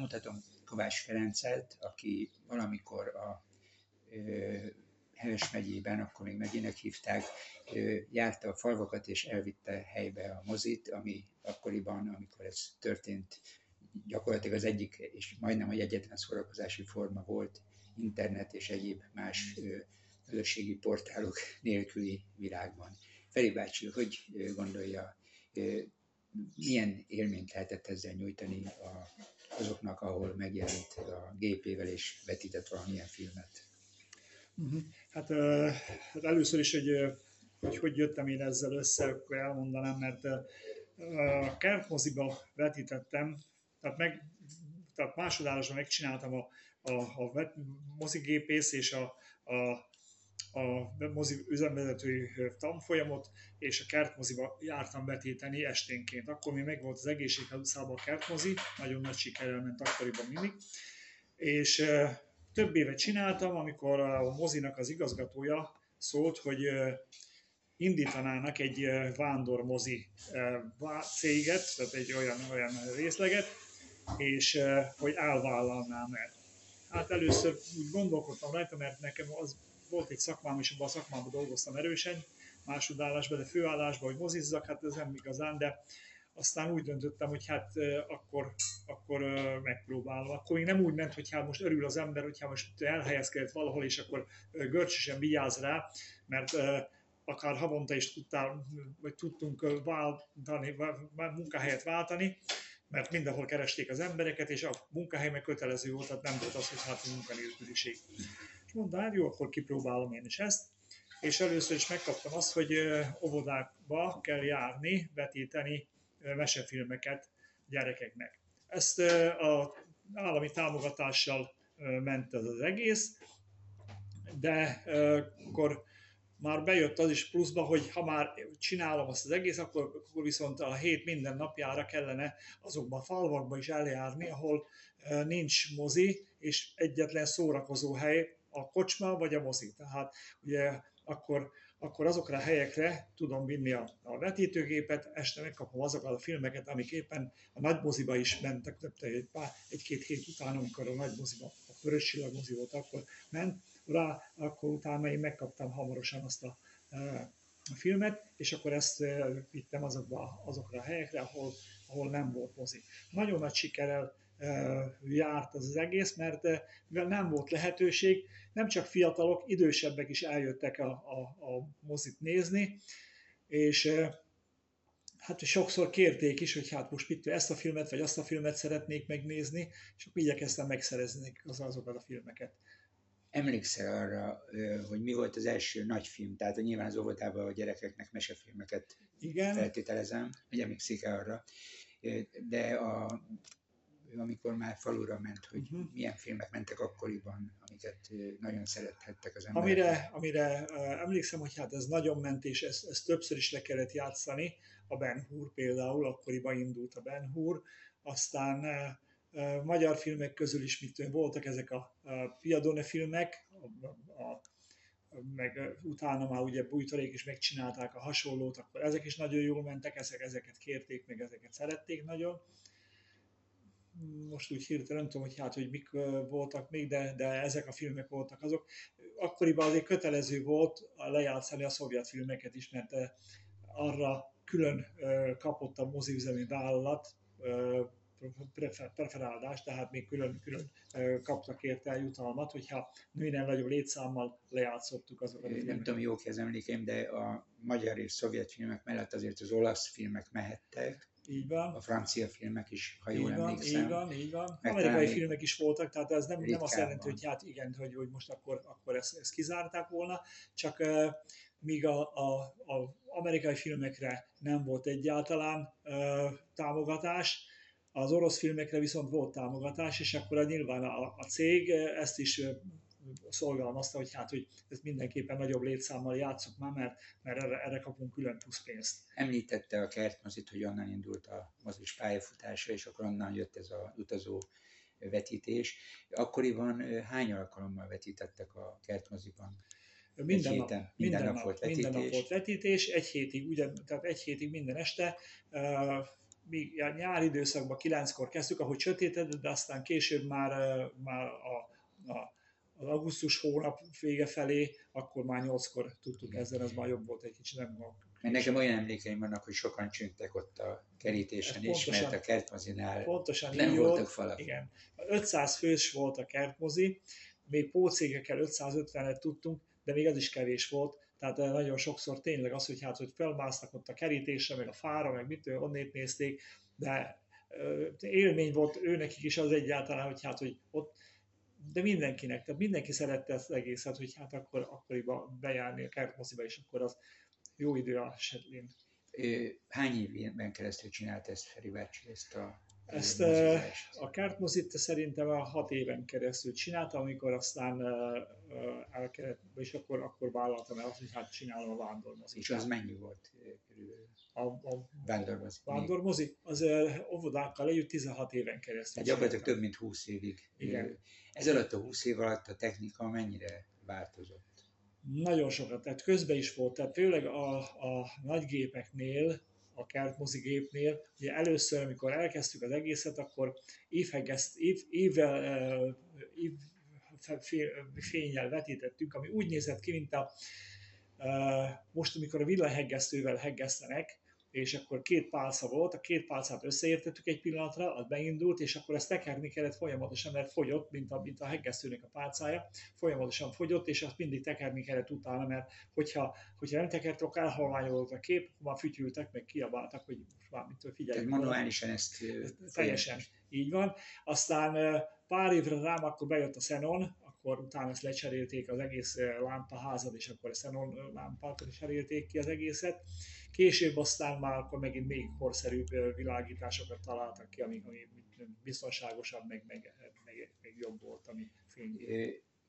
bemutatom Kovács Ferencet, aki valamikor a Heves megyében, akkor még megyének hívták, járta a falvakat és elvitte helybe a mozit, ami akkoriban, amikor ez történt, gyakorlatilag az egyik és majdnem egy egyetlen szórakozási forma volt internet és egyéb más közösségi portálok nélküli világban. Feri bácsi, hogy gondolja, milyen élményt lehetett ezzel nyújtani a, azoknak, ahol megjelent a gépével és vetített valamilyen filmet? Mhm. Hát, hát először is, hogy, hogy hogy jöttem én ezzel össze, akkor elmondanám, mert a kertmoziba vetítettem, tehát, meg, tehát másodállásban megcsináltam a, a, a mozigépész és a, a a mozi üzemvezetői tanfolyamot, és a kertmoziba jártam vetíteni esténként. Akkor még megvolt az egészségházuszában a kertmozi, nagyon nagy sikerrel ment akkoriban mindig. És több évet csináltam, amikor a mozinak az igazgatója szólt, hogy indítanának egy vándormozi céget, tehát egy olyan, olyan részleget, és hogy elvállalnám el. Hát először úgy gondolkodtam rajta, mert nekem az volt egy szakmám, és abban a szakmában dolgoztam erősen, másodállásban, de főállásban, hogy mozizzak, hát ez nem igazán, de aztán úgy döntöttem, hogy hát akkor, akkor megpróbálom. Akkor még nem úgy ment, hogy hát most örül az ember, hogy hát most elhelyezkedett valahol, és akkor görcsösen vigyáz rá, mert akár havonta is tudtál, vagy tudtunk váltani, munkahelyet váltani, mert mindenhol keresték az embereket, és a munkahely meg kötelező volt, tehát nem volt az, hogy hát munkanélküliség. Hát jó, akkor kipróbálom én is ezt. És először is megkaptam azt, hogy óvodákba kell járni, vetíteni mesefilmeket gyerekeknek. Ezt a állami támogatással ment ez az egész, de akkor már bejött az is pluszba, hogy ha már csinálom azt az egész, akkor, akkor viszont a hét minden napjára kellene azokban a falvakba is eljárni, ahol nincs mozi, és egyetlen szórakozó hely a kocsma vagy a mozi. Tehát ugye akkor, akkor azokra a helyekre tudom vinni a, a vetítőgépet, este megkapom azokat a filmeket, amik éppen a nagy moziba is mentek, egy, egy-két hét után, amikor a nagy moziba, a Vörös Csillag mozi volt, akkor ment rá, akkor utána én megkaptam hamarosan azt a, a filmet, és akkor ezt vittem azokba, azokra a helyekre, ahol, ahol nem volt mozi. Nagyon nagy sikerrel járt az, az egész, mert mivel nem volt lehetőség, nem csak fiatalok, idősebbek is eljöttek a, a, a mozit nézni, és hát sokszor kérték is, hogy hát most mit, ezt a filmet, vagy azt a filmet szeretnék megnézni, és akkor igyekeztem megszerezni az, azokat a filmeket. Emlékszel arra, hogy mi volt az első nagy film? Tehát hogy nyilván az óvodában a gyerekeknek mesefilmeket Igen. feltételezem, hogy emlékszik arra. De a amikor már falura ment, hogy uh-huh. milyen filmek mentek akkoriban, amiket nagyon szerethettek az emberek. Amire, amire emlékszem, hogy hát ez nagyon ment, és ezt, ezt többször is le kellett játszani. A Ben Hur például, akkoriban indult a Ben Hur, aztán magyar filmek közül is mit voltak ezek a, a Piadone filmek, a, a, meg utána már ugye Bújtarék is megcsinálták a hasonlót, akkor ezek is nagyon jól mentek, ezek, ezeket kérték, meg ezeket szerették nagyon most úgy hirtelen nem tudom, hogy hát, hogy mik voltak még, de, de ezek a filmek voltak azok. Akkoriban azért kötelező volt lejátszani a szovjet filmeket is, mert arra külön kapott a moziüzemi vállalat preferáldást, tehát még külön, külön kaptak érte jutalmat, hogyha minden nagyobb létszámmal lejátszottuk azokat. Nem tudom, jó ki az emlékeim, de a magyar és szovjet filmek mellett azért az olasz filmek mehettek, így van. A francia filmek is, ha jól így van, emlékszem. Így van, így van. Amerikai filmek is voltak, tehát ez nem, nem azt jelenti, hogy hát igen, hogy, hogy most akkor, akkor ezt, ezt kizárták volna, csak uh, míg a, a, a amerikai filmekre nem volt egyáltalán uh, támogatás, az orosz filmekre viszont volt támogatás, és akkor nyilván a, a cég ezt is szolgálmazta, hogy hát, hogy ez mindenképpen nagyobb létszámmal játszok már, mert, mert erre, erre kapunk külön plusz pénzt. Említette a kertmozit, hogy onnan indult a mozis pályafutása, és akkor onnan jött ez az utazó vetítés. Akkoriban hány alkalommal vetítettek a kertmoziban? Minden, nap, minden, minden, nap, volt vetítés. minden nap volt vetítés, egy hétig, ugyan, tehát egy hétig minden este, uh, mi nyári időszakban kilenckor kezdtük, ahogy sötétedett, de aztán később már, már a, a az augusztus hónap vége felé, akkor már nyolckor tudtuk kezdeni, az már jobb volt egy kicsit. Nem mert nekem olyan emlékeim vannak, hogy sokan csüngtek ott a kerítésen is, mert a kertmozinál pontosan nem voltak volt, falak. Igen. 500 fős volt a kertmozi, még pócégekkel 550-et tudtunk, de még az is kevés volt, tehát nagyon sokszor tényleg az, hogy hát, hogy felmásznak ott a kerítésre, meg a fára, meg mit, onnét nézték, de élmény volt őnekik is az egyáltalán, hogy hát, hogy ott de mindenkinek, tehát mindenki szerette ezt egészet, hogy hát akkor akkoriban bejárni a kertmoziba, és akkor az jó idő a Sedlin. Hány évben keresztül csinált ezt Feri bácsi, ezt a ezt a kertmozit szerintem a hat éven keresztül csináltam, amikor aztán elkezdett, és akkor, akkor vállaltam el azt, hogy hát csinálom a vándormozit. És az mennyi volt körülbelül? A, a vándormozi. Vándormozi? Az óvodákkal együtt 16 éven keresztül. Hát gyakorlatilag több mint 20 évig. Igen. Ez alatt a 20 év alatt a technika mennyire változott? Nagyon sokat, tehát közben is volt, tehát főleg a, a nagygépeknél, a kertmozigépnél, ugye először, amikor elkezdtük az egészet, akkor évhegeszt, év, évvel, év, fényjel vetítettünk, ami úgy nézett ki, mint a most, amikor a villanyheggesztővel heggesztenek, és akkor két pálca volt, a két pálcát összeértettük egy pillanatra, az beindult, és akkor ezt tekerni kellett folyamatosan, mert fogyott, mint a, mint a heggesztőnek a pálcája, folyamatosan fogyott, és azt mindig tekerni kellett utána, mert hogyha, hogyha nem tekert, akkor elhalványolott a kép, akkor már fütyültek, meg kiabáltak, hogy most már mitől figyeljük. Tehát manuálisan ezt... Teljesen, így van. Aztán pár évre rám akkor bejött a Xenon, akkor utána ezt lecserélték az egész lámpaházat, és akkor Xenon lámpát is cserélték ki az egészet. Később aztán már akkor megint még korszerűbb világításokat találtak ki, ami, ami biztonságosabb, meg, meg, meg, meg jobb volt, ami fény.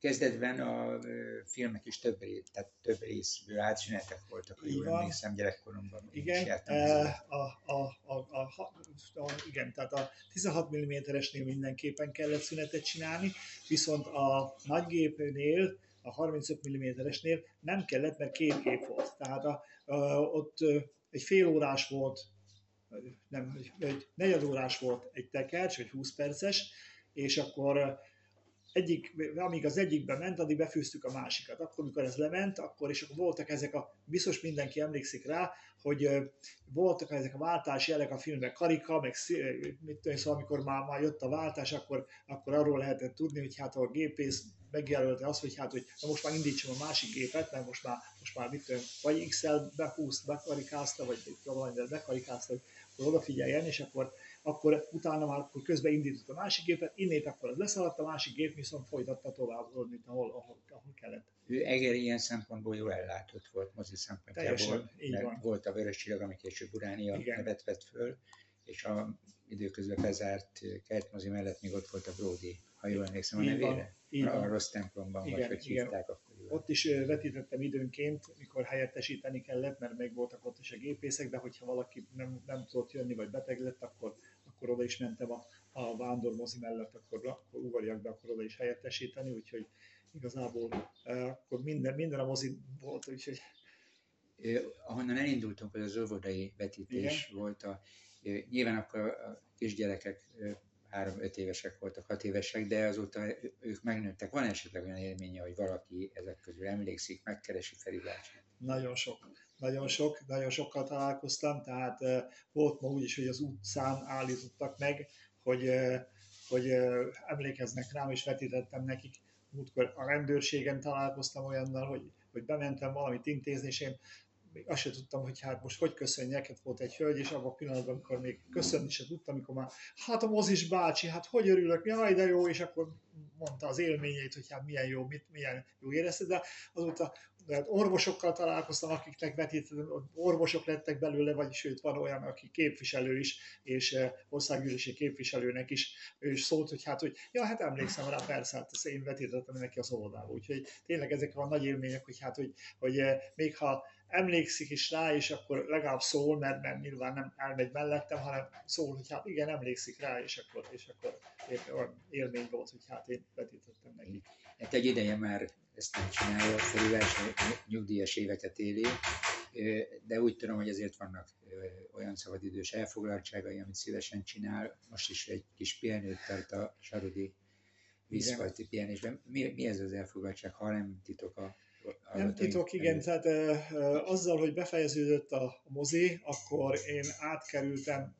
Kezdetben a filmek is több, rész, tehát több részből átszünetek voltak, ha jól emlékszem, gyerekkoromban. Igen, a, a, a, a, a, a, igen, tehát a 16 mm-esnél mindenképpen kellett szünetet csinálni, viszont a nagygépnél, a 35 mm-esnél nem kellett, mert két gép volt. Tehát a, a, ott egy fél órás volt, nem, egy negyed órás volt egy tekercs, vagy 20 perces, és akkor egyik, amíg az egyikben ment, addig befűztük a másikat. Akkor, amikor ez lement, akkor és voltak ezek a, biztos mindenki emlékszik rá, hogy voltak ezek a váltási jelek a filmben, karika, meg mit tudom, szóval amikor már, már jött a váltás, akkor, akkor arról lehetett tudni, hogy hát a gépész megjelölte azt, hogy hát, hogy na most már indítsam a másik gépet, mert most már, most már mit tudom, vagy XL behúzt, bekarikázta, vagy valamivel bekarikázta, hogy odafigyeljen, és akkor akkor utána már akkor közben indított a másik gépet, innét akkor az leszaladt, a másik gép viszont folytatta tovább, mint ahol, ahol, ahol kellett. Ő Eger ilyen szempontból jól ellátott volt mozi szempontjából, Teljesen, így mert van. volt a Vörös Csillag, ami később Uránia Igen. nevet vett föl, és a időközben bezárt kertmozi mellett még ott volt a Brody, ha jól emlékszem a nevére. Így a rossz templomban, igen, vagy hogy igen. hívták akkor. Ott is vetítettem időnként, mikor helyettesíteni kellett, mert még voltak ott is a gépészek, de hogyha valaki nem, nem tudott jönni, vagy beteg lett, akkor akkor oda is mentem a, a vándormozi mellett, akkor, akkor ugorjak be, akkor oda is helyettesíteni, úgyhogy igazából akkor minden, minden a mozi volt, úgyhogy ahonnan elindultunk, hogy az óvodai vetítés Igen. volt, a, nyilván akkor a kisgyerekek három-öt évesek voltak, hat évesek, de azóta ők megnőttek. Van esetleg olyan élménye, hogy valaki ezek közül emlékszik, megkeresi Feri bácsi? Nagyon sok nagyon sok, nagyon sokkal találkoztam, tehát volt ma úgy is, hogy az utcán állítottak meg, hogy, hogy emlékeznek rám, és vetítettem nekik. Múltkor a rendőrségen találkoztam olyannal, hogy, hogy bementem valamit intézni, és én még azt sem tudtam, hogy hát most hogy köszönjek, hát volt egy hölgy, és abban a pillanatban, amikor még köszönni sem tudtam, amikor már, hát a mozis bácsi, hát hogy örülök, jaj, de jó, és akkor mondta az élményeit, hogy hát milyen jó, mit, milyen jó érezte, de azóta hát orvosokkal találkoztam, akiknek vetítettem, orvosok lettek belőle, vagy sőt van olyan, aki képviselő is, és eh, országgyűlési képviselőnek is, ő is szólt, hogy hát, hogy ja, hát emlékszem rá, persze, hát ezt én vetítettem neki a óvodába. Úgyhogy tényleg ezek a nagy élmények, hogy hát, hogy, hogy eh, még ha emlékszik is rá, és akkor legalább szól, mert, mert nyilván nem elmegy mellettem, hanem szól, hogy hát igen, emlékszik rá, és akkor, és akkor élmény volt, hogy hát én vetítettem neki. Hát egy ideje már ezt nem csinálja, Ferivel nyugdíjas éveket éli, de úgy tudom, hogy azért vannak olyan szabadidős elfoglaltságai, amit szívesen csinál. Most is egy kis pihenőt tart a Sarudi vízfajti pihenésben. Mi, mi ez az elfoglaltság, ha nem titok a nem titok, igen, tehát e, azzal, hogy befejeződött a mozi, akkor én átkerültem,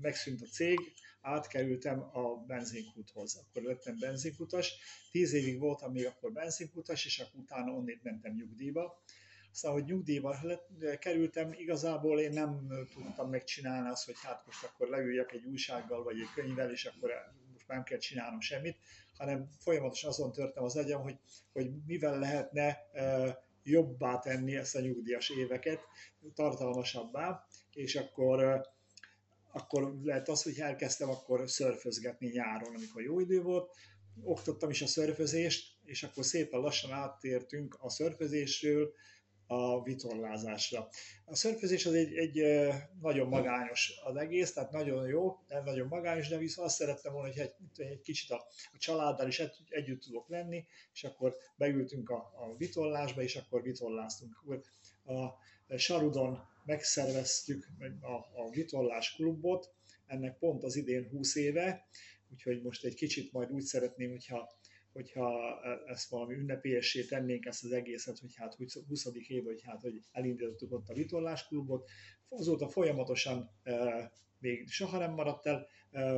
megszűnt a cég, átkerültem a benzinkúthoz. Akkor lettem benzinkutas. Tíz évig voltam még akkor benzinkutas, és akkor utána onnét mentem nyugdíjba. Aztán, hogy nyugdíjba kerültem, igazából én nem tudtam megcsinálni azt, hogy hát most akkor leüljek egy újsággal, vagy egy könyvvel, és akkor most nem kell csinálnom semmit, hanem folyamatosan azon törtem az agyam, hogy, hogy mivel lehetne jobbá tenni ezt a nyugdíjas éveket, tartalmasabbá, és akkor akkor lehet az, hogy elkezdtem akkor szörfözgetni nyáron, amikor jó idő volt, oktattam is a szörfözést, és akkor szépen lassan áttértünk a szörfözésről a vitorlázásra. A szörfözés az egy, egy nagyon magányos az egész, tehát nagyon jó, nem nagyon magányos, de viszont azt szerettem volna, hogy egy, egy kicsit a, a családdal is egy, együtt tudok lenni, és akkor beültünk a, a vitorlásba, és akkor vitorláztunk. Akkor a Sarudon megszerveztük a, a vitorlás klubot, ennek pont az idén 20 éve, úgyhogy most egy kicsit majd úgy szeretném, hogyha hogyha ezt valami ünnepélyessé tennénk ezt az egészet, hogy hát 20. év, hogy hát hogy elindítottuk ott a vitorlásklubot. Azóta folyamatosan e, még soha nem maradt el e,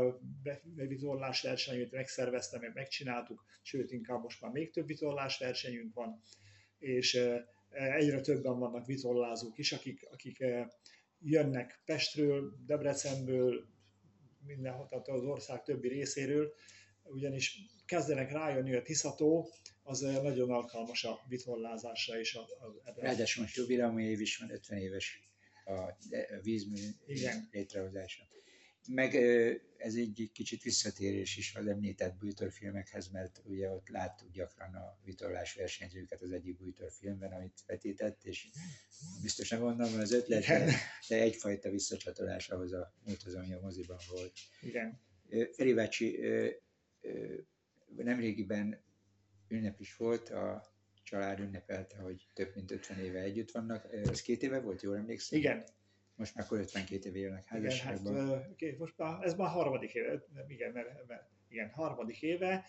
vitorlás versenyt megszerveztem, meg megcsináltuk, sőt inkább most már még több vitorlás versenyünk van, és e, egyre többen vannak vitorlázók is, akik, akik jönnek Pestről, Debrecenből, mindenhol, tehát az ország többi részéről, ugyanis kezdenek rájönni, hogy a Tiszató az nagyon alkalmas a vitorlázásra és a, a Ráadásul most jubileumi év is van, 50 éves a vízmű Igen. létrehozása. Meg ez egy kicsit visszatérés is az említett bújtorfilmekhez, mert ugye ott láttuk gyakran a vitorlás versenyzőket az egyik bújtorfilmben, amit vetített, és biztos nem mondom az ötlet, de, de egyfajta visszacsatolás ahhoz a múlthoz, ami a moziban volt. Igen. Feri bácsi, nemrégiben ünnep is volt, a család ünnepelte, hogy több mint 50 éve együtt vannak. Ez két éve volt, jól emlékszem? Igen, most már akkor 52 éve élnek házasságban. Igen, hát, okay, most már, ez már harmadik éve, igen, mert, mert igen, harmadik éve,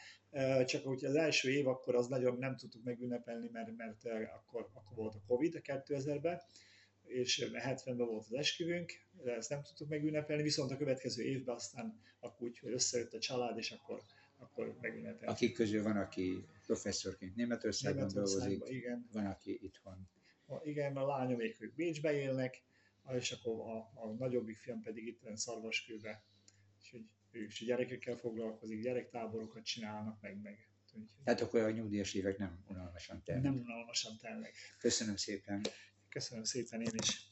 csak úgy az első év akkor az nagyon nem tudtuk megünnepelni, mert, mert akkor, akkor volt a Covid 2000-ben, és 70-ben volt az esküvünk, de ezt nem tudtuk megünnepelni, viszont a következő évben aztán akkor úgy, hogy összejött a család, és akkor, akkor megünnepelni. Akik közül van, aki professzorként Németországban, Németországban dolgozik, igen. van, aki itthon. Igen, a lányomék ők Bécsbe élnek, és akkor a, a nagyobbik fiam pedig itt van Szarvaskőbe, úgyhogy ő is gyerekekkel foglalkozik, gyerektáborokat csinálnak, meg, meg tehát akkor a nyugdíjas évek nem unalmasan telnek. Nem unalmasan telnek. Köszönöm szépen. Köszönöm szépen én is.